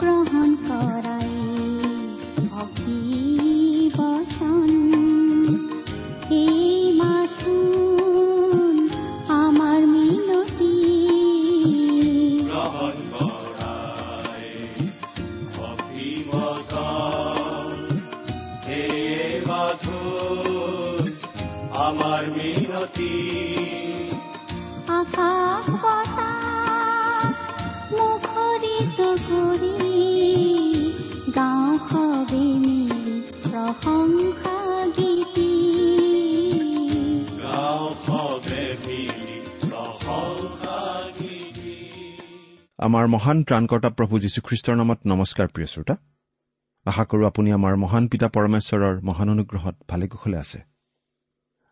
গ্ৰহণ কৰাই আমাৰ মহান ত্ৰাণকৰ্তা প্ৰভু যীশুখ্ৰীষ্টৰ নামত নমস্কাৰ প্ৰিয় শ্ৰোতা। আশা কৰো আপুনি আমাৰ মহান পিতা পৰমেশ্বৰৰ মহান অনুগ্ৰহত ভালে কুশলে আছে।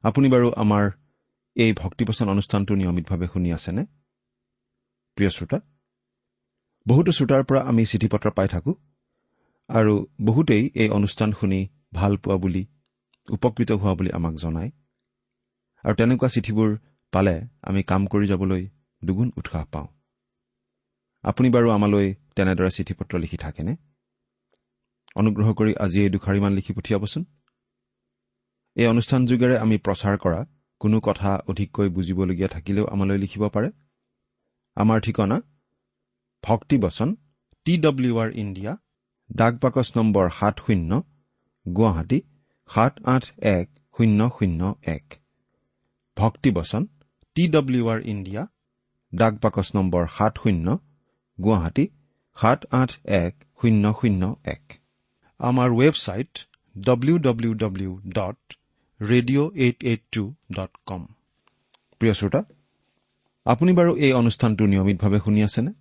আপুনি বাৰু আমাৰ এই ভক্তিপচন অনুষ্ঠানটো নিয়মিতভাৱে শুনি আছেনে? প্ৰিয় শ্ৰোতা বহুতো শ্ৰোতাৰ পৰা আমি চিঠি পত্ৰ পাই থাকোঁ আৰু বহুতেই এই অনুষ্ঠান শুনি ভাল পোৱা বুলি উপকৃত হোৱা বুলি আমাক জনায়। আৰু তেনেকুৱা চিঠিবোৰ পালে আমি কাম কৰি যাবলৈ দুগুণ উৎসাহ পাওঁ। আপুনি বাৰু আমালৈ তেনেদৰে চিঠি পত্ৰ লিখি থাকেনে? অনুগ্ৰহ কৰি আজি এই দুখাৰিমান লিখি পঠিয়াবচোন। এই অনুষ্ঠান যোগেৰে আমি প্ৰচাৰ কৰা কোনো কথা অধিককৈ বুজিবলগীয়া থাকিলেও আমালৈ লিখিব পাৰে। আমাৰ ঠিকনা ভক্তিবচন টি ডব্লিউ আৰ ইণ্ডিয়া ডাক বাকচ নম্বৰ সাত শূন্য গুৱাহাটী সাত আঠ এক শূন্য শূন্য এক। ভক্তিবচন টি ডব্লিউ আৰ ইণ্ডিয়া ডাক বাকচ নম্বৰ সাত শূন্য গুৱাহাটী সাত আঠ এক শূন্য শূন্য এক। আমাৰ website W W W dot radio' eight eight two dot com প্ৰিয় শ্ৰোতা আপুনি বাৰু এই অনুষ্ঠানটো নিয়মিতভাৱে শুনি আছেনে?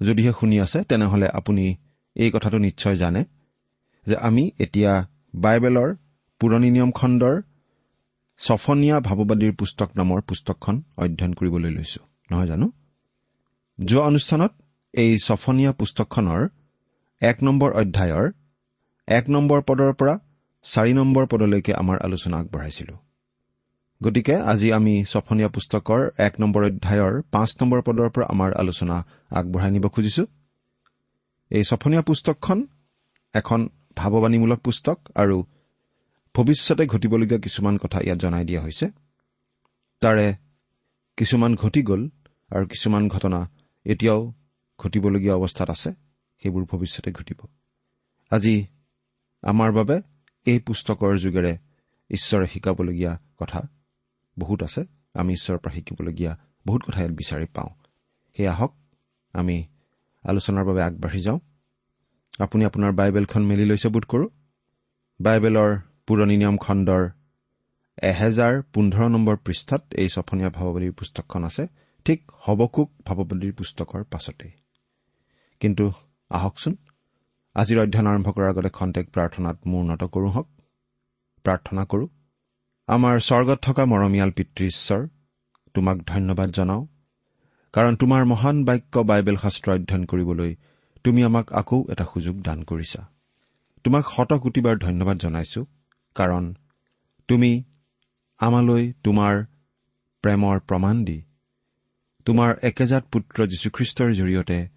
যদিহে শুনি আছে তেনেহলে আপুনি এই কথাটো নিশ্চয় জানে যে আমি এতিয়া বাইবেলৰ পুৰণি নিয়ম খণ্ডৰ ছফনীয়া ভাৱবাদীৰ পুস্তক নামৰ পুস্তকখন অধ্যয়ন কৰিবলৈ লৈছো। নহয় জানো? যোৱা অনুষ্ঠানত এই ছফনীয়া পুস্তকখনৰ এক নম্বৰ অধ্যায়ৰ এক নম্বৰ পদৰ পৰা চাৰি নম্বৰ পদলৈকে আমাৰ আলোচনা আগবঢ়াইছিলো। গতিকে আজি আমি ছফনীয়া পুস্তকৰ এক নম্বৰ অধ্যায়ৰ পাঁচ নম্বৰ পদৰ পৰা আমাৰ আলোচনা আগবঢ়াই নিব খুজিছো। এই ছফনীয়া পুস্তকখন এখন ভাৱবাণীমূলক পুস্তক আৰু ভৱিষ্যতে ঘটিবলগীয়া কিছুমান কথা ইয়াত জনাই দিয়া হৈছে। তাৰে কিছুমান ঘটি গ'ল আৰু কিছুমান ঘটনা এতিয়াও ঘটিবলগীয়া অৱস্থাত আছে সেইবোৰ ভৱিষ্যতে ঘটিব। আজি আমাৰ বাবে এই পুস্তকৰ যোগেৰে ঈশ্বৰে শিকাবলগীয়া কথা বহুত আছে আমি ঈশ্বৰৰ পৰা শিকিবলগীয়া বহুত কথা ইয়াত বিচাৰি পাওঁ। সেয়া আহক আমি আলোচনাৰ বাবে আগবাঢ়ি যাওঁ। আপুনি আপোনাৰ বাইবেলখন মেলি লৈছে বোধ কৰোঁ। বাইবেলৰ পুৰণি নিয়ম খণ্ডৰ এহেজাৰ পোন্ধৰ নম্বৰ পৃষ্ঠাত এই ছফনীয়া ভাৱবাদীৰ পুস্তকখন আছে। ঠিক হবকুক ভাৱবাদীৰ পুস্তকৰ পাছতেই। কিন্তু আহকচোন। আজিৰ অধ্যয়ন আৰম্ভ কৰাৰ আগতে খন্তেক প্ৰাৰ্থনাত মোৰ উন্নত কৰোঁ হওক। প্ৰাৰ্থনা কৰোঁ। আমাৰ স্বৰ্গত থকা মৰমীয়াল পিতৃ ঈশ্বৰ তোমাক ধন্যবাদ জনাওঁ। কাৰণ তোমাৰ মহান বাক্য বাইবেল শাস্ত্ৰ অধ্যয়ন কৰিবলৈ তুমি আমাক আকৌ এটা সুযোগ দান কৰিছা। তোমাক শতকোটিবাৰ ধন্যবাদ জনাইছো। কাৰণ তুমি আমালৈ তোমাৰ প্ৰেমৰ প্ৰমাণ দি তোমাৰ একেজাত পুত্ৰ যীশুখ্ৰীষ্টৰ জৰিয়তে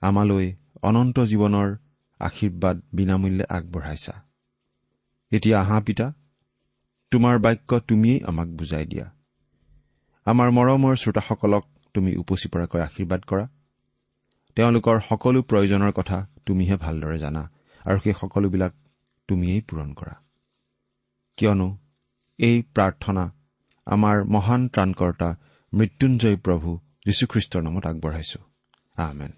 আমালৈ অনন্ত জীৱনৰ আশীৰ্বাদ বিনামূল্যে আগবঢ়াইছা। এতিয়া আহা পিতা তোমাৰ বাক্য তুমিয়েই আমাক বুজাই দিয়া। আমাৰ মৰমৰ শ্ৰোতাসকলক তুমি উপচি পৰাকৈ আশীৰ্বাদ কৰা। তেওঁলোকৰ সকলো প্ৰয়োজনৰ কথা তুমিহে ভালদৰে জানা আৰু সেই সকলোবিলাক তুমিয়েই পূৰণ কৰা। কিয়নো এই প্ৰাৰ্থনা আমাৰ মহান ত্ৰাণকৰ্তা মৃত্যুঞ্জয় প্ৰভু যীশুখ্ৰীষ্টৰ নামত আগবঢ়াইছো। আমেন।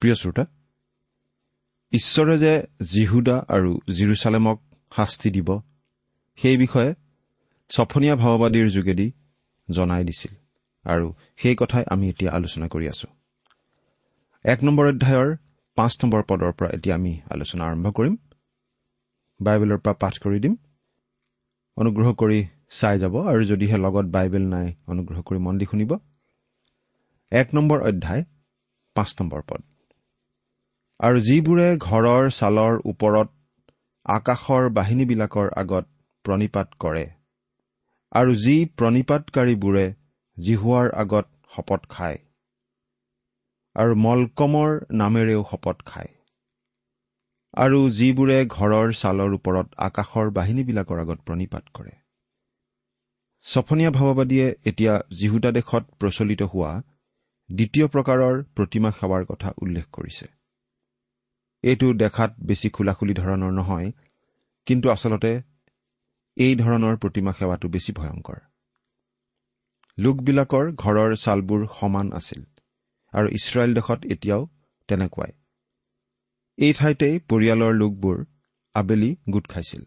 প্ৰিয় শ্ৰোতা ঈশ্বৰে যে জিহুদা আৰু জিৰচালেমক শাস্তি দিব সেই বিষয়ে ছফনীয়া ভাওবাদীৰ যোগেদি জনাই দিছিল আৰু সেই কথাই আমি এতিয়া আলোচনা কৰি আছো। এক নম্বৰ অধ্যায়ৰ পাঁচ নম্বৰ পদৰ পৰা এতিয়া আমি আলোচনা আৰম্ভ কৰিম। বাইবেলৰ পৰা পাঠ কৰি দিম। অনুগ্ৰহ কৰি চাই যাব আৰু যদিহে লগত বাইবেল নাই অনুগ্ৰহ কৰি মন দি শুনিব। এক নম্বৰ অধ্যায় পাঁচ নম্বৰ পদ। আৰু যিবোৰে ঘৰৰ ছালৰ ওপৰত আকাশৰ বাহিনীবিলাকৰ আগত প্ৰণিপাত কৰে আৰু যি প্ৰণিপাতকাৰীবোৰে জিহুৱাৰ আগত শপত খায় আৰু মলকমৰ নামেৰেও শপত খায় আৰু যিবোৰে ঘৰৰ ছালৰ ওপৰত আকাশৰ বাহিনীবিলাকৰ আগত প্ৰণিপাত কৰে। ছফনীয়া ভাৱবাদীয়ে এতিয়া জিহুদা দেশত প্ৰচলিত হোৱা দ্বিতীয় প্ৰকাৰৰ প্ৰতিমা সেৱাৰ কথা উল্লেখ কৰিছে। এইটো দেখাত বেছি খোলাখুলি ধৰণৰ নহয় কিন্তু আচলতে এই ধৰণৰ প্ৰতিমা সেৱাটো বেছি ভয়ংকৰ। লোকবিলাকৰ ঘৰৰ ছালবোৰ সমান আছিল আৰু ইছৰাইল দেশত এতিয়াও তেনেকুৱাই। এই ঠাইতেই পৰিয়ালৰ লোকবোৰ আবেলি গোট খাইছিল।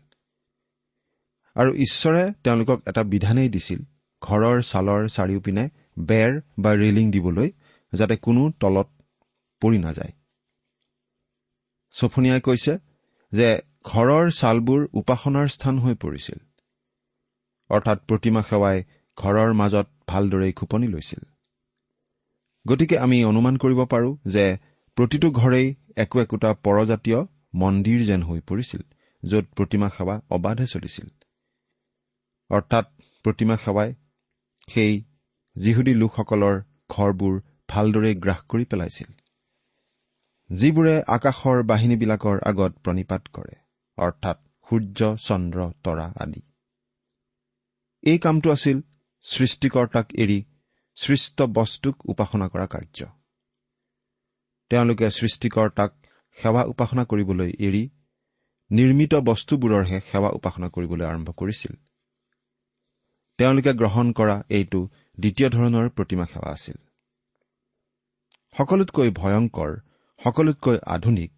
আৰু ঈশ্বৰে তেওঁলোকক এটা বিধানেই দিছিল ঘৰৰ ছালৰ চাৰিওপিনে বেৰ বা ৰেলিং দিবলৈ যাতে কোনো তলত পৰি নাযায়। ছফনীয়াই কৈছে যে ঘৰৰ ছালবোৰ উপাসনাৰ স্থান হৈ পৰিছিল। অৰ্থাৎ প্ৰতিমা সেৱাই ঘৰৰ মাজত ভালদৰেই খোপনি লৈছিল। গতিকে আমি অনুমান কৰিব পাৰোঁ যে প্ৰতিটো ঘৰেই একো একোটা পৰজাতীয় মন্দিৰ যেন হৈ পৰিছিল য'ত প্ৰতিমা সেৱা অবাধে চলিছিল। অৰ্থাৎ প্ৰতিমা সেৱাই সেই যিহুদী লোকসকলৰ ঘৰবোৰ ভালদৰে গ্ৰাস কৰি পেলাইছিল। যিবোৰে আকাশৰ বাহিনীবিলাকৰ আগত প্ৰণিপাত কৰে অৰ্থাৎ সূৰ্য চন্দ্ৰ তৰা আদি। এই কামটো আছিল সৃষ্টিকৰ্তাক এৰি সৃষ্ট বস্তুক উপাসনা কৰা কাৰ্য। তেওঁলোকে সৃষ্টিকৰ্তাক সেৱা উপাসনা কৰিবলৈ এৰি নিৰ্মিত বস্তুবোৰৰহে সেৱা উপাসনা কৰিবলৈ আৰম্ভ কৰিছিল। তেওঁলোকে গ্ৰহণ কৰা এইটো দ্বিতীয় ধৰণৰ প্ৰতিমা সেৱা আছিল। সকলোতকৈ ভয়ংকৰ সকলোতকৈ আধুনিক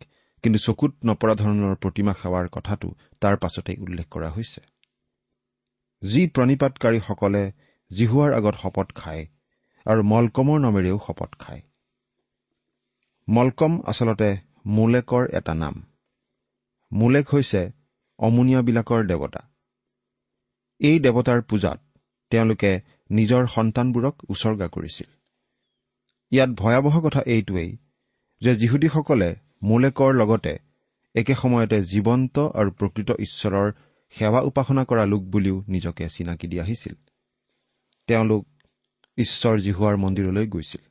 কিন্তু চকুত নপৰা ধৰণৰ প্ৰতিমা সেৱাৰ কথাটো তাৰ পাছতেই উল্লেখ কৰা হৈছে। যি প্ৰণিপাতকাৰীসকলে জিহুৱাৰ আগত শপত খায় আৰু মলকমৰ নামেৰেও শপত খায়। মলকম আচলতে মোলেকৰ এটা নাম। মোলেক হৈছে অমুনীয়াবিলাকৰ দেৱতা। এই দেৱতাৰ পূজাত তেওঁলোকে নিজৰ সন্তানবোৰক উচৰ্গা কৰিছিল। ইয়াত ভয়াৱহ কথা এইটোৱেই যে যিহুদীসকলে মোলেকৰ লগতে একে সময়তে জীৱন্ত আৰু প্ৰকৃত ঈশ্বৰৰ সেৱা উপাসনা কৰা লোক বুলিও নিজকে চিনাকি দি আহিছিল তেওঁলোক ঈশ্বৰ জিহুৱাৰ মন্দিৰলৈ গৈছিল।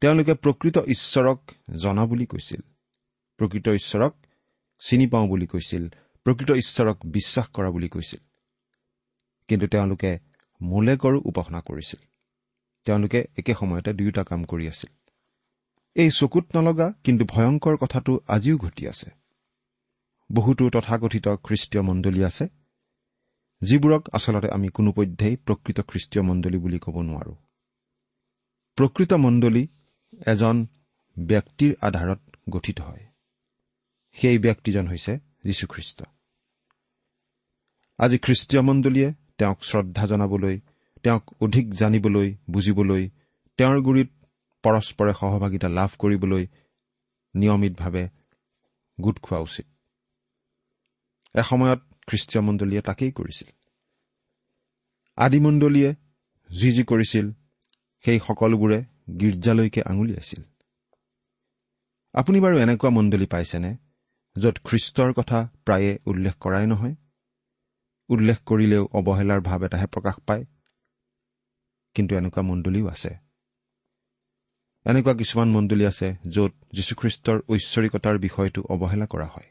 তেওঁলোকে প্ৰকৃত ঈশ্বৰক জনা বুলি কৈছিল। প্ৰকৃত ঈশ্বৰক চিনি পাওঁ বুলি কৈছিল। প্ৰকৃত ঈশ্বৰক বিশ্বাস কৰা বুলি কৈছিল। কিন্তু তেওঁলোকে মোলেকৰো উপাসনা কৰিছিল। তেওঁলোকে একে সময়তে দুয়োটা কাম কৰি আছিল। এই চকুত নলগা কিন্তু ভয়ংকৰ কথাটো আজিও ঘটি আছে। বহুতো তথাকথিত খ্ৰীষ্টীয় মণ্ডলী আছে যিবোৰক আচলতে আমি কোনোপধ্যেই প্ৰকৃত খ্ৰীষ্টীয় মণ্ডলী বুলি ক'ব নোৱাৰো। প্ৰকৃত মণ্ডলী এজন ব্যক্তিৰ আধাৰত গঠিত হয়। সেই ব্যক্তিজন হৈছে যীশুখ্ৰীষ্ট। আজি খ্ৰীষ্টীয় মণ্ডলীয়ে তেওঁক শ্ৰদ্ধা জনাবলৈ তেওঁক অধিক জানিবলৈ বুজিবলৈ তেওঁৰ গুৰিত পৰস্পৰে সহভাগিতা লাভ কৰিবলৈ নিয়মিতভাৱে গোট খোৱা উচিত। এসময়ত খ্ৰীষ্টীয় মণ্ডলীয়ে তাকেই কৰিছিল। আদিমণ্ডলীয়ে যি যি কৰিছিল সেই সকলোবোৰে গীৰ্জালৈকে আঙুলিয়াইছিল আপুনি বাৰু এনেকুৱা মণ্ডলী পাইছেনে য'ত খ্ৰীষ্টৰ কথা প্ৰায়ে উল্লেখ কৰাই নহয়? উল্লেখ কৰিলেও অৱহেলাৰ ভাৱ এটাহে প্ৰকাশ পায়। কিন্তু এনেকুৱা মণ্ডলীও আছে। এনেকুৱা কিছুমান মণ্ডলী আছে য'ত যীশুখ্ৰীষ্টৰ ঐশ্বৰিকতাৰ বিষয়টো অৱহেলা কৰা হয়।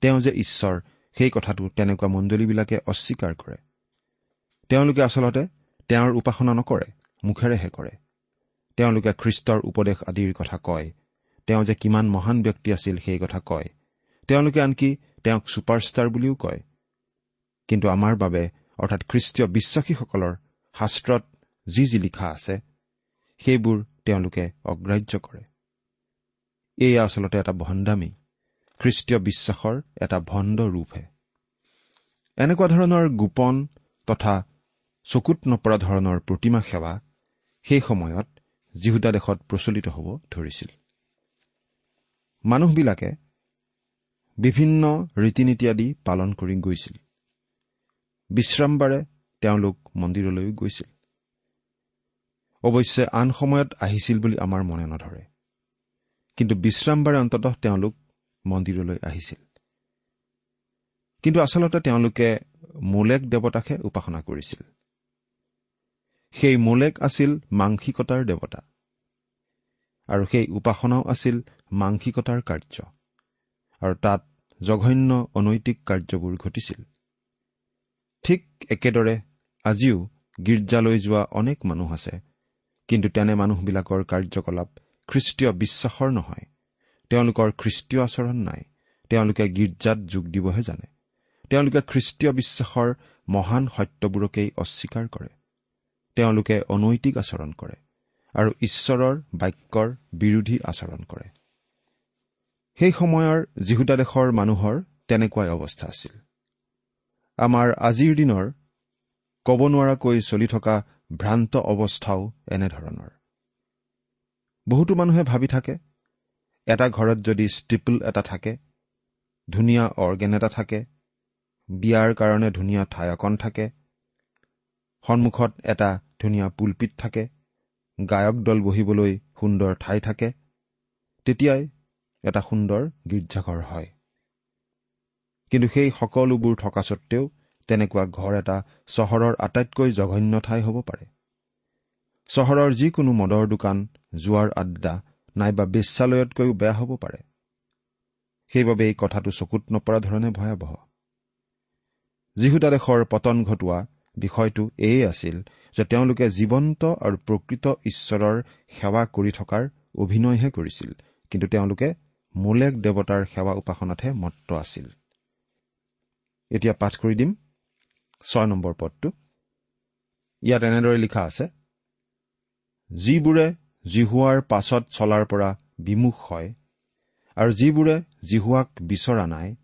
তেওঁ যে ঈশ্বৰ সেই কথাটো তেনেকুৱা মণ্ডলীবিলাকে অস্বীকাৰ কৰে। তেওঁলোকে আচলতে তেওঁৰ উপাসনা নকৰে মুখেৰেহে কৰে। তেওঁলোকে খ্ৰীষ্টৰ উপদেশ আদিৰ কথা কয়। তেওঁ যে কিমান মহান ব্যক্তি আছিল সেই কথা কয়। তেওঁলোকে আনকি তেওঁক ছুপাৰষ্টাৰ বুলিও কয়। কিন্তু আমাৰ বাবে অৰ্থাৎ খ্ৰীষ্টীয় বিশ্বাসীসকলৰ শাস্ত্ৰত যি যি লিখা আছে সেইবোৰ তেওঁলোকে অগ্ৰাহ্য কৰে। এয়া আচলতে এটা ভণ্ডামী খ্ৰীষ্টীয় বিশ্বাসৰ এটা ভণ্ড ৰূপহে। এনেকুৱা ধৰণৰ গোপন তথা চকুত নপৰা ধৰণৰ প্ৰতিমা সেৱা সেই সময়ত জিহুদা দেশত প্ৰচলিত হ'ব ধৰিছিল। মানুহবিলাকে বিভিন্ন ৰীতি নীতি আদি পালন কৰি গৈছিল। বিশ্ৰামবাৰে তেওঁলোক মন্দিৰলৈও গৈছিল। অৱশ্যে আন সময়ত আহিছিল বুলি আমাৰ মনে নধৰে। কিন্তু বিশ্ৰামবাৰে অন্ততঃ তেওঁলোক মন্দিৰলৈ আহিছিল। কিন্তু আচলতে তেওঁলোকে মোলেক দেৱতাকহে উপাসনা কৰিছিল। সেই মোলেক আছিল মাংসিকতাৰ দেৱতা। আৰু সেই উপাসনাও আছিল মাংসিকতাৰ কাৰ্য। আৰু তাত জঘন্য অনৈতিক কাৰ্যবোৰ ঘটিছিল। ঠিক একেদৰে আজিও গীৰ্জালৈ যোৱা অনেক মানুহ আছে কিন্তু তেনে মানুহবিলাকৰ কাৰ্যকলাপ খ্ৰীষ্টীয় বিশ্বাসৰ নহয়। তেওঁলোকৰ খ্ৰীষ্টীয় আচৰণ নাই। তেওঁলোকে গীৰ্জাত যোগ দিবহে জানে। তেওঁলোকে খ্ৰীষ্টীয় বিশ্বাসৰ মহান সত্যবোৰকেই অস্বীকাৰ কৰে। তেওঁলোকে অনৈতিক আচৰণ কৰে আৰু ঈশ্বৰৰ বাক্যৰ বিৰোধী আচৰণ কৰে। সেই সময়ৰ যীহুদা দেশৰ মানুহৰ তেনেকুৱাই অৱস্থা আছিল। আমাৰ আজিৰ দিনৰ ক'ব নোৱাৰাকৈ চলি থকা ভ্ৰান্ত অৱস্থাও এনেধৰণৰ। বহুতো মানুহে ভাবি থাকে এটা ঘৰত যদি ষ্টিপল এটা থাকে ধুনীয়া অৰ্গেন এটা থাকে বিয়াৰ কাৰণে ধুনীয়া ঠাই অকণ থাকে সন্মুখত এটা ধুনীয়া পুলপিত থাকে গায়ক দল বহিবলৈ সুন্দৰ ঠাই থাকে তেতিয়াই এটা সুন্দৰ গীৰ্জাঘৰ হয়। কিন্তু সেই সকলোবোৰ থকা স্বত্তেও তেনেকুৱা ঘৰ এটা চহৰৰ আটাইতকৈ জঘন্য ঠাই হ'ব পাৰে। চহৰৰ যিকোনো মদৰ দোকান জোৱাৰ আড্ডা নাইবা বেশ্যালয়তকৈও বেয়া হ'ব পাৰে। সেইবাবে এই কথাটো চকুত নপৰা ধৰণে ভয়াৱহ। যীহুদা দেশৰ পতন ঘটোৱা বিষয়টো এয়ে আছিল যে তেওঁলোকে জীৱন্ত আৰু প্ৰকৃত ঈশ্বৰৰ সেৱা কৰি থকাৰ অভিনয়হে কৰিছিল কিন্তু তেওঁলোকে মোলেক দেৱতাৰ সেৱা উপাসনাতহে মত্ত আছিল। এতিয়া পাঠ কৰি দিম। ছয় নম্বৰ পদটো। ইয়াত এনেদৰে লিখা আছে যিবোৰে জিহুৱাৰ পাছত চলাৰ পৰা বিমুখ হয় আৰু যিবোৰে জিহুৱাক বিচৰা নাই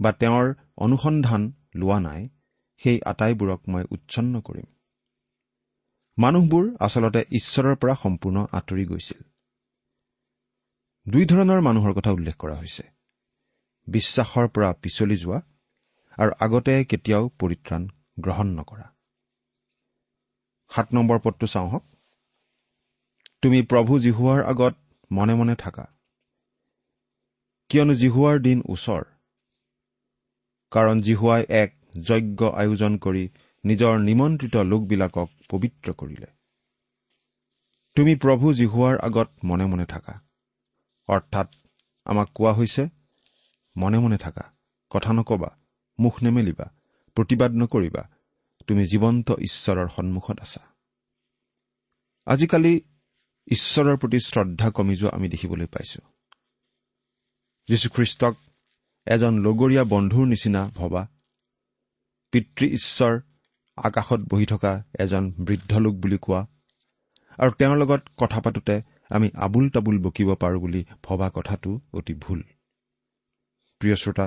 বা তেওঁৰ অনুসন্ধান লোৱা নাই সেই আটাইবোৰক মই উচ্ছন্ন কৰিম। মানুহবোৰ আচলতে ঈশ্বৰৰ পৰা সম্পূৰ্ণ আঁতৰি গৈছিল। দুই ধৰণৰ মানুহৰ কথা উল্লেখ কৰা হৈছে। বিশ্বাসৰ পৰা পিছলি যোৱা আৰু আগতে কেতিয়াও পৰিত্ৰাণ গ্ৰহণ নকৰা। সাত নম্বৰ পদটো চাওঁ হওক তুমি প্ৰভু জিহুৱাৰ আগত মনে মনে থাকা। কিয়নো জিহুৱাৰ দিন ওচৰ। কাৰণ জিহুৱাই এক যজ্ঞ আয়োজন কৰি নিজৰ নিমন্ত্ৰিত লোকবিলাকক পবিত্ৰ কৰিলে। তুমি প্ৰভু জিহুৱাৰ আগত মনে মনে থাকা। অৰ্থাৎ আমাক কোৱা হৈছে মনে মনে থাকা। কথা নকবা। মুখ নেমেলিবা প্ৰতিবাদ নকৰিবা তুমি জীৱন্ত ঈশ্বৰৰ সন্মুখত আছা। আজিকালি ঈশ্বৰৰ প্ৰতি শ্ৰদ্ধা কমি যোৱা আমি দেখিবলৈ পাইছো। যীশুখ্ৰীষ্টক এজন লগৰীয়া বন্ধুৰ নিচিনা ভবা পিতৃ ঈশ্বৰ আকাশত বহি থকা এজন বৃদ্ধ লোক বুলি কোৱা আৰু তেওঁৰ লগত কথা পাতোতে আমি আবুল তাবুল বকিব পাৰোঁ বুলি ভবা কথাটো অতি ভুল। প্ৰিয় শ্ৰোতা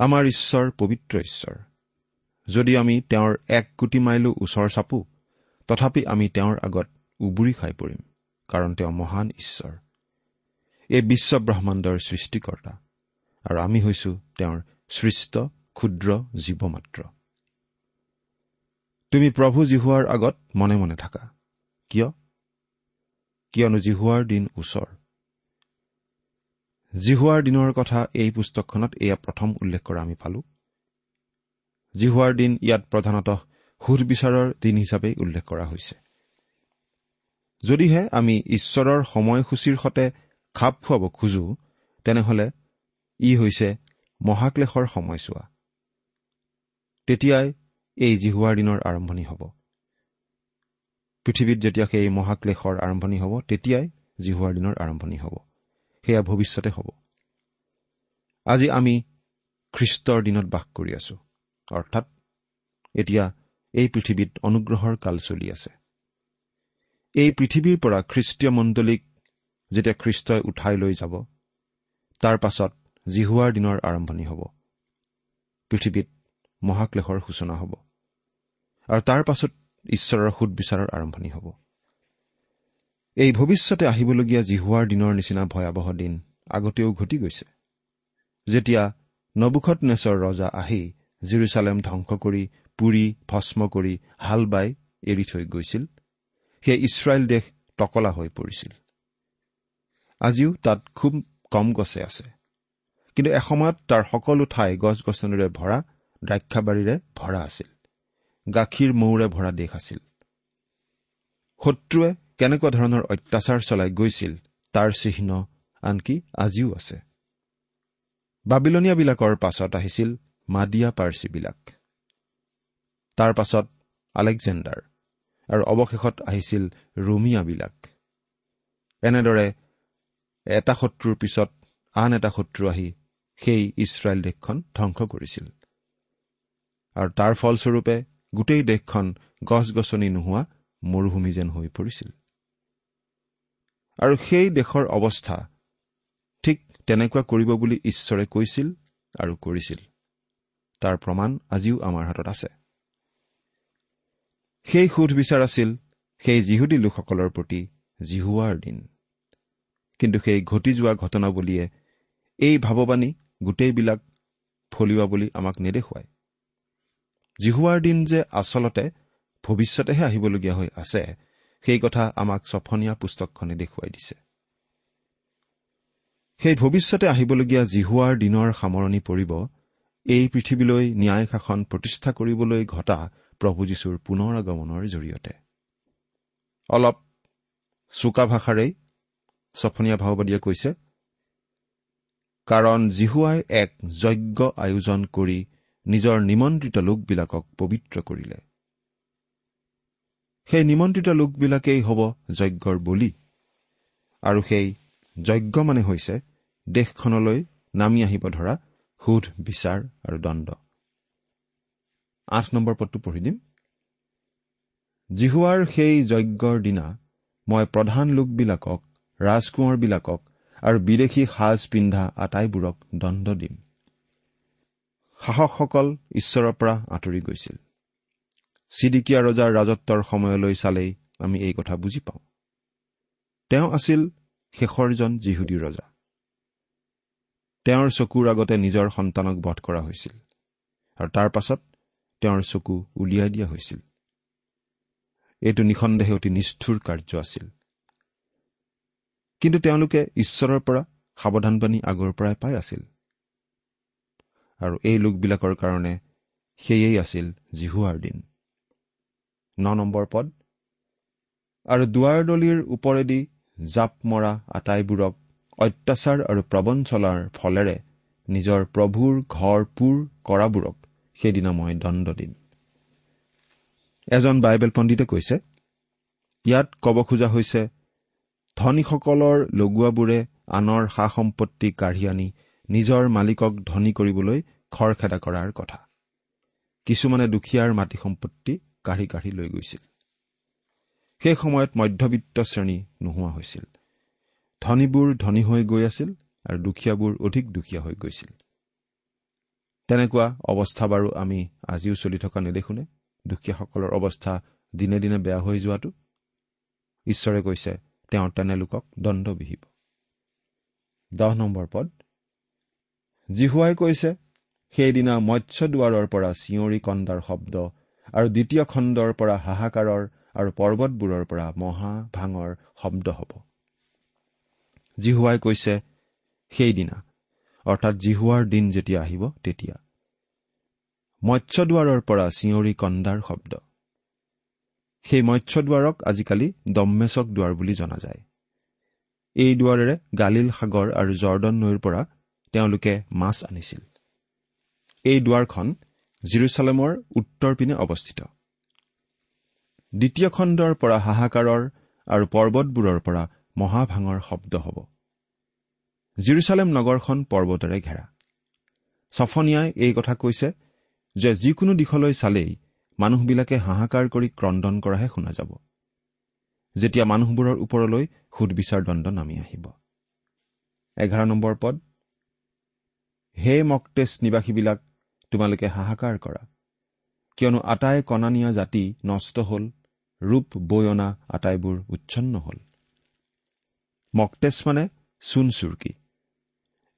আমাৰ ঈশ্বৰ পবিত্ৰ ঈশ্বৰ। যদি আমি তেওঁৰ এক কোটি মাইলো ওচৰ চাপো তথাপি আমি তেওঁৰ আগত উবুৰি খাই পৰিম কাৰণ তেওঁ মহান ঈশ্বৰ। এই বিশ্ব ব্ৰহ্মাণ্ডৰ সৃষ্টিকৰ্তা আৰু আমি হৈছো তেওঁৰ সৃষ্ট ক্ষুদ্ৰ জীৱ মাত্ৰ তুমি প্ৰভু জিহুৱাৰ আগত মনে মনে থাকা। কিয়? কিয়নো জিহুৱাৰ দিন ওচৰ। জিহুৱাৰ দিনৰ কথা এই পুস্তকখনত এয়া প্ৰথম উল্লেখ কৰা আমি পালো। জিহুৱাৰ দিন ইয়াত প্ৰধানতঃ সুধবিচাৰৰ দিন হিচাপে উল্লেখ কৰা হৈছে। যদিহে আমি ঈশ্বৰৰ সময়সূচীৰ সতে খাপ খুৱাব খোজো তেনেহলে ই হৈছে মহাক্লেশৰ সময়ছোৱা। তেতিয়াই এই জিহুৱাৰ দিনৰ আৰম্ভণি হ'ব। পৃথিৱীত যেতিয়া সেই মহাক্লেশৰ আৰম্ভণি হ'ব তেতিয়াই জিহুৱাৰ দিনৰ আৰম্ভণি হ'ব। সেয়া ভৱিষ্যতে হ'ব। আজি আমি খ্ৰীষ্টৰ দিনত বাস কৰি আছো। অৰ্থাৎ এতিয়া এই পৃথিৱীত অনুগ্ৰহৰ কাল চলি আছে। এই পৃথিৱীৰ পৰা খ্ৰীষ্টীয় মণ্ডলীক যেতিয়া খ্ৰীষ্টই উঠাই লৈ যাব তাৰ পাছত জিহুৱাৰ দিনৰ আৰম্ভণি হ'ব। পৃথিৱীত মহাক্লেশৰ সূচনা হ'ব। আৰু তাৰ পাছত ঈশ্বৰৰ সুদবিচাৰৰ আৰম্ভণি হ'ব। এই ভৱিষ্যতে আহিবলগীয়া জিহুৱাৰ দিনৰ নিচিনা ভয়াৱহ দিন আগতেও ঘটি গৈছে। যেতিয়া নবুখত নেচৰ ৰজা আহি জিৰচালেম ধ্বংস কৰি পুৰি ভস্ম কৰি হাল বাই এৰি থৈ গৈছিল সেই ইছৰাইল দেশ টকলা হৈ পৰিছিল। আজিও তাত খুব কম গছে আছে। কিন্তু এসময়ত তাৰ সকলো ঠাই গছ গছনিৰে ভৰা দ্ৰাক্ষাবাৰীৰে ভৰা আছিল। গাখীৰ মৌৰে ভৰা দেশ আছিল। শত্ৰুৱে কেনেকুৱা ধৰণৰ অত্যাচাৰ চলাই গৈছিল তাৰ চিহ্ন আনকি আজিও আছে। বাবিলনীয়াবিলাকৰ পাছত আহিছিল মাদিয়া পাৰ্চীবিলাক। তাৰ পাছত আলেকজেণ্ডাৰ আৰু অৱশেষত আহিছিল ৰোমিয়াবিলাক। এনেদৰে এটা শত্ৰুৰ পিছত আন এটা শত্ৰু আহি সেই ইছৰাইল দেশখন ধ্বংস কৰিছিল। আৰু তাৰ ফলস্বৰূপে গোটেই দেশখন গছ গছনি নোহোৱা মৰুভূমি যেন হৈ পৰিছিল। আৰু সেই দেশৰ অৱস্থা ঠিক তেনেকুৱা কৰিব বুলি ঈশ্বৰে কৈছিল আৰু কৰিছিল। তাৰ প্ৰমাণ আজিও আমাৰ হাতত আছে। সেই সুধবিচাৰ আছিল সেই যিহুদী লোকসকলৰ প্ৰতি জিহুৱাৰ দিন। কিন্তু সেই ঘটি যোৱা ঘটনাৱলীয়ে এই ভাৱবাণী গোটেইবিলাক ফলিওৱা বুলি আমাক নেদেখুৱায়। জিহুৱাৰ দিন যে আচলতে ভৱিষ্যতেহে আহিবলগীয়া হৈ আছে সেই কথা আমাক চফনীয়া পুস্তকখনে দেখুৱাই দিছে। সেই ভৱিষ্যতে আহিবলগীয়া জিহুৱাৰ দিনৰ সামৰণি পৰিব এই পৃথিৱীলৈ ন্যায় শাসন প্ৰতিষ্ঠা কৰিবলৈ ঘটা প্ৰভু যীশুৰ পুনৰ আগমনৰ জৰিয়তে। অলপ চোকা ভাষাৰেই চফনীয়া ভাওবাদীয়ে কৈছে কাৰণ জিহুৱাই এক যজ্ঞ আয়োজন কৰি নিজৰ নিমন্ত্ৰিত লোকবিলাকক পবিত্ৰ কৰিলে। সেই নিমন্ত্ৰিত লোকবিলাকেই হ'ব যজ্ঞৰ বলি। আৰু সেই যজ্ঞ মানে হৈছে দেশখনলৈ নামি আহিব ধৰা সোধ বিচাৰ আৰু দণ্ড। আঠ নম্বৰ পদটো পঢ়ি দিম। জিহুৱাৰ সেই যজ্ঞৰ দিনা মই প্ৰধান লোকবিলাকক ৰাজকোঁৱৰবিলাকক আৰু বিদেশী সাজ পিন্ধা আটাইবোৰক দণ্ড দিম। শাসকসকল ঈশ্বৰৰ পৰা আঁতৰি গৈছিল। চিডিকিয়া ৰজাৰ ৰাজত্বৰ সময়লৈ চালেই আমি এই কথা বুজি পাওঁ। তেওঁ আছিল শেষৰজন যিহুদী ৰজা। তেওঁৰ চকুৰ আগতে নিজৰ সন্তানক বধ কৰা হৈছিল আৰু তাৰ পাছত তেওঁৰ চকু উলিয়াই দিয়া হৈছিল। এইটো নিঃসন্দেহে অতি নিষ্ঠুৰ কাৰ্য আছিল। কিন্তু তেওঁলোকে ঈশ্বৰৰ পৰা সাৱধানবাণী আগৰ পৰাই পাই আছিল। আৰু এই লোকবিলাকৰ কাৰণে সেয়েই আছিল জিহুৱাৰ দিন। ন নম্বৰ পদ। আৰু দুৱাৰদলিৰ ওপৰেদি জাপ মৰা আটাইবোৰক অত্যাচাৰ আৰু প্ৰবঞ্চলাৰ ফলেৰে নিজৰ প্ৰভুৰ ঘৰ পুৰ কৰাবোৰক সেইদিনা মই দণ্ড দিম। এজন বাইবেল পণ্ডিতে কৈছে ইয়াত ক'ব খোজা হৈছে ধনীসকলৰ লগোৱাবোৰে আনৰ সা সম্পত্তি কাঢ়ি আনি নিজৰ মালিকক ধনী কৰিবলৈ খৰখেদা কৰাৰ কথা। কিছুমানে দুখীয়াৰ মাটি সম্পত্তি কাঢ়ি কাঢ়ি লৈ গৈছিল। সেই সময়ত মধ্যবিত্ত শ্ৰেণী নোহোৱা হৈছিল। ধনীবোৰ ধনী হৈ গৈ আছিল আৰু দুখীয়াবোৰ অধিক দুখীয়া হৈ গৈছিল। তেনেকুৱা অৱস্থা বাৰু আমি আজিও চলি থকা নেদেখোনে? দুখীয়াসকলৰ অৱস্থা দিনে দিনে বেয়া হৈ যোৱাটো? ঈশ্বৰে কৈছে তেওঁ তেনে লোকক দণ্ড বিহিব। দহ নম্বৰ পদ। জিহুৱাই কৈছে সেইদিনা মৎস্য দুৱাৰৰ পৰা চিঞৰি কন্দাৰ শব্দ আৰু দ্বিতীয় খণ্ডৰ পৰা হাহাকাৰৰ আৰু পৰ্বতবোৰৰ পৰা মহা ভাঙৰ শব্দ হ'ব। জিহুৱাই কৈছে সেইদিনা অৰ্থাৎ জিহুৱাৰ দিন যেতিয়া আহিব তেতিয়া। মৎস্য দুৱাৰৰ পৰা চিঞৰি কন্দাৰ শব্দ। সেই মৎস্য দুৱাৰক আজিকালি দম্মেচক দুৱাৰ বুলি জনা যায়। এই দুৱাৰেৰে গালিল সাগৰ আৰু জৰ্দন নৈৰ পৰা তেওঁলোকে মাছ আনিছিল। এই দুৱাৰখন জিৰচালেমৰ উত্তৰ পিনে অৱস্থিত। দ্বিতীয় খণ্ডৰ পৰা হাহাকাৰৰ আৰু পৰ্বতবোৰৰ পৰা মহাভাঙৰ শব্দ হ'ব। জিৰচালেম নগৰখন পৰ্বতেৰে ঘেৰা। ছফনিয়াই এই কথা কৈছে যে যিকোনো দিশলৈ চালেই মানুহবিলাকে হাহাকাৰ কৰি ক্ৰদন কৰাহে শুনা যাব। যেতিয়া মানুহবোৰৰ ওপৰলৈ সুদবিচাৰ দণ্ড নামি আহিব। এঘাৰ নম্বৰ পদ। হে মক্টেচ নিবাসীবিলাক তোমালোকে হাহাকাৰ কৰা। কিয়নো আটাই কণানীয়া জাতি নষ্ট হ'ল ৰূপ বৈ অনা আটাইবোৰ উচ্ছন্ন হ'ল। মক্টেচ মানে চূণ চুৰকি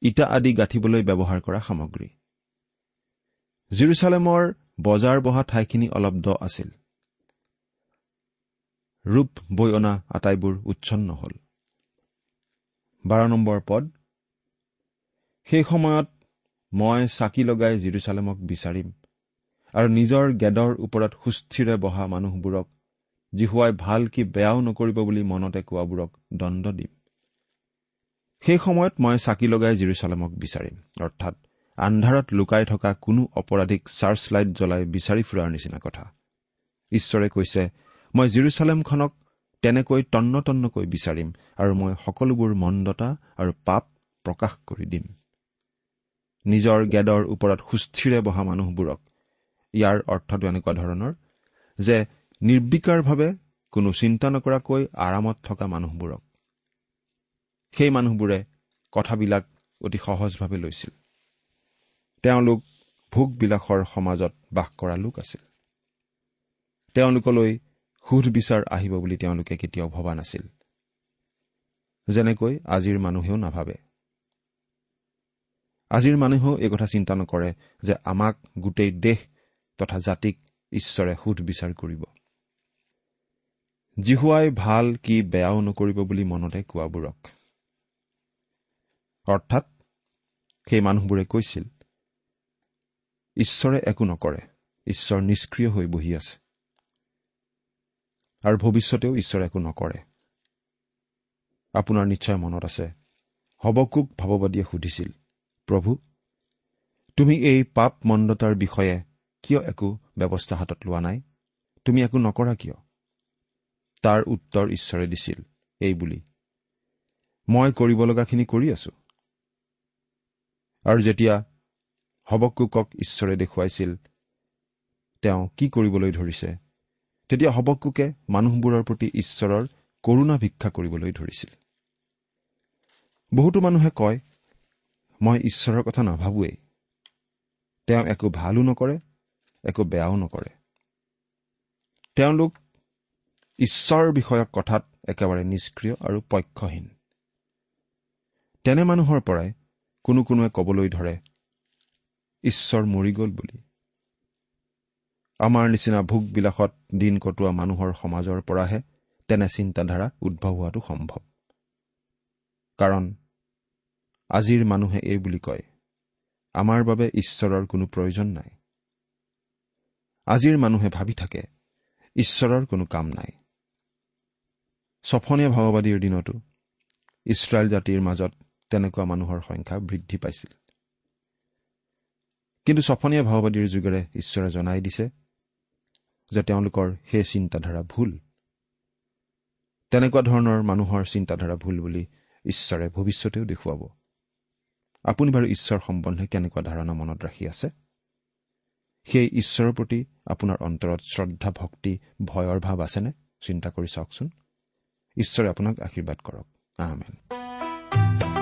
ইটা আদি গাঁঠিবলৈ ব্যৱহাৰ কৰা সামগ্ৰী। জিৰচালেমৰ বজাৰ বহা ঠাইখিনি অলপ দ আছিল। ৰূপ বৈ অনা আটাইবোৰ উচ্ছন্ন হ'ল। বাৰ নম্বৰ পদ সেই সময়ত মই চাকি লগাই জিৰচালেমক বিচাৰিম আৰু নিজৰ গেদৰ ওপৰত সুস্থিৰে বহা মানুহবোৰক জিহুৱাই ভাল কি বেয়াও নকৰিব বুলি মনতে কোৱাবোৰক দণ্ড দিম। সেই সময়ত মই চাকি লগাই জিৰচালেমক বিচাৰিম অৰ্থাৎ আন্ধাৰত লুকাই থকা কোনো অপৰাধীক চাৰ্চ লাইট জ্বলাই বিচাৰি ফুৰাৰ নিচিনা কথা। ঈশ্বৰে কৈছে মই জিৰচালেমখনক তেনেকৈ তন্ন তন্নকৈ বিচাৰিম আৰু মই সকলোবোৰ মন্দতা আৰু পাপ প্ৰকাশ কৰি দিম। নিজৰ গেদৰ ওপৰত সুস্থিৰে বহা মানুহবোৰক। ইয়াৰ অৰ্থটো এনেকুৱা ধৰণৰ যে নিৰ্বিকাৰভাৱে কোনো চিন্তা নকৰাকৈ আৰামত থকা মানুহবোৰক। সেই মানুহবোৰে কথাবিলাক অতি সহজভাৱে লৈছিল। তেওঁলোক ভোগবিলাসৰ সমাজত বাস কৰা লোক আছিল। তেওঁলোকলৈ সুধ বিচাৰ আহিব বুলি তেওঁলোকে কেতিয়াও ভবা নাছিল। যেনেকৈ আজিৰ মানুহেও নাভাবে। আজিৰ মানুহেও এই কথা চিন্তা নকৰে যে আমাক গোটেই দেশ তথা জাতিক ঈশ্বৰে সুধ বিচাৰ কৰিব। জিহুৱাই ভাল কি বেয়াও নকৰিব বুলি মনতে কোৱাবোৰক। অৰ্থাৎ সেই মানুহবোৰে কৈছিল ঈশ্বৰে একো নকৰে ঈশ্বৰ নিষ্ক্ৰিয় হৈ বহি আছে। আৰু ভৱিষ্যতেও ঈশ্বৰে একো নকৰে। আপোনাৰ নিশ্চয় মনত আছে হবকুক ভাৱবাদীয়ে সুধিছিল প্ৰভু তুমি এই পাপ মন্দতাৰ বিষয়ে কিয় একো ব্যৱস্থা হাতত লোৱা নাই? তুমি একো নকৰা কিয়? তাৰ উত্তৰ ঈশ্বৰে দিছিল এই বুলি। মই কৰিব লগাখিনি কৰি আছো। আৰু যেতিয়া হবকুকক ঈশ্বৰে দেখুৱাইছিল তেওঁ কি কৰিবলৈ ধৰিছে? তেতিয়া হবকুকে মানুহবোৰৰ প্ৰতি ঈশ্বৰৰ কৰুণা ভিক্ষা কৰিবলৈ ধৰিছিল। বহুতো মানুহে কয় মই ঈশ্বৰৰ কথা নাভাবোৱেই। তেওঁ একো ভালো নকৰে একো বেয়াও নকৰে। তেওঁলোক ঈশ্বৰ বিষয়ক কথাত একেবাৰে নিষ্ক্ৰিয় আৰু পক্ষহীন। তেনে মানুহৰ পৰাই কোনো কোনোৱে কবলৈ ধৰে ঈশ্বৰ মৰি গ'ল বুলি। আমাৰ নিচিনা ভোগবিলাসত দিন কটোৱা মানুহৰ সমাজৰ পৰাহে তেনে চিন্তাধাৰা উদ্ভৱ হোৱাটো সম্ভৱ। কাৰণ আজিৰ মানুহে এই বুলি কয় আমাৰ বাবে ঈশ্বৰৰ কোনো প্ৰয়োজন নাই। আজিৰ মানুহে ভাবি থাকে ঈশ্বৰৰ কোনো কাম নাই। ছফনীয়া ভাৱবাদীৰ দিনতো ইছৰাইল জাতিৰ মাজত তেনেকুৱা মানুহৰ সংখ্যা বৃদ্ধি পাইছিল। কিন্তু ছফনীয়া ভাওবাদীৰ যুগেৰে ঈশ্বৰে জনাই দিছে যে তেওঁলোকৰ সেই চিন্তাধাৰা ভুল। তেনেকুৱা ধৰণৰ মানুহৰ চিন্তাধাৰা ভুল বুলি ঈশ্বৰে ভৱিষ্যতেও দেখুৱাব। আপুনি বাৰু ঈশ্বৰ সম্বন্ধে কেনেকুৱা ধাৰণা মনত ৰাখি আছে? সেই ঈশ্বৰৰ প্ৰতি আপোনাৰ অন্তৰত শ্ৰদ্ধা ভক্তি ভয়ৰ ভাৱ আছেনে? চিন্তা কৰি চাওকচোন। ঈশ্বৰে আপোনাক আশীৰ্বাদ কৰক। আহমেন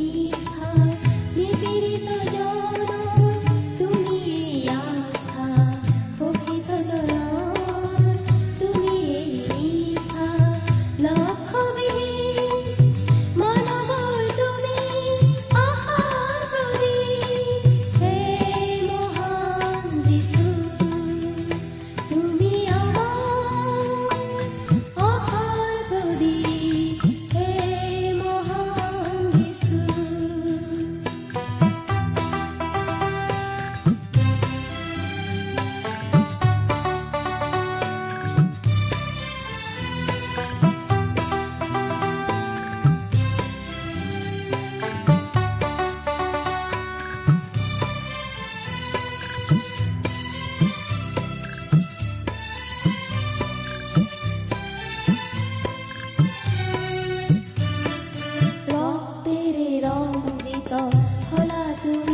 to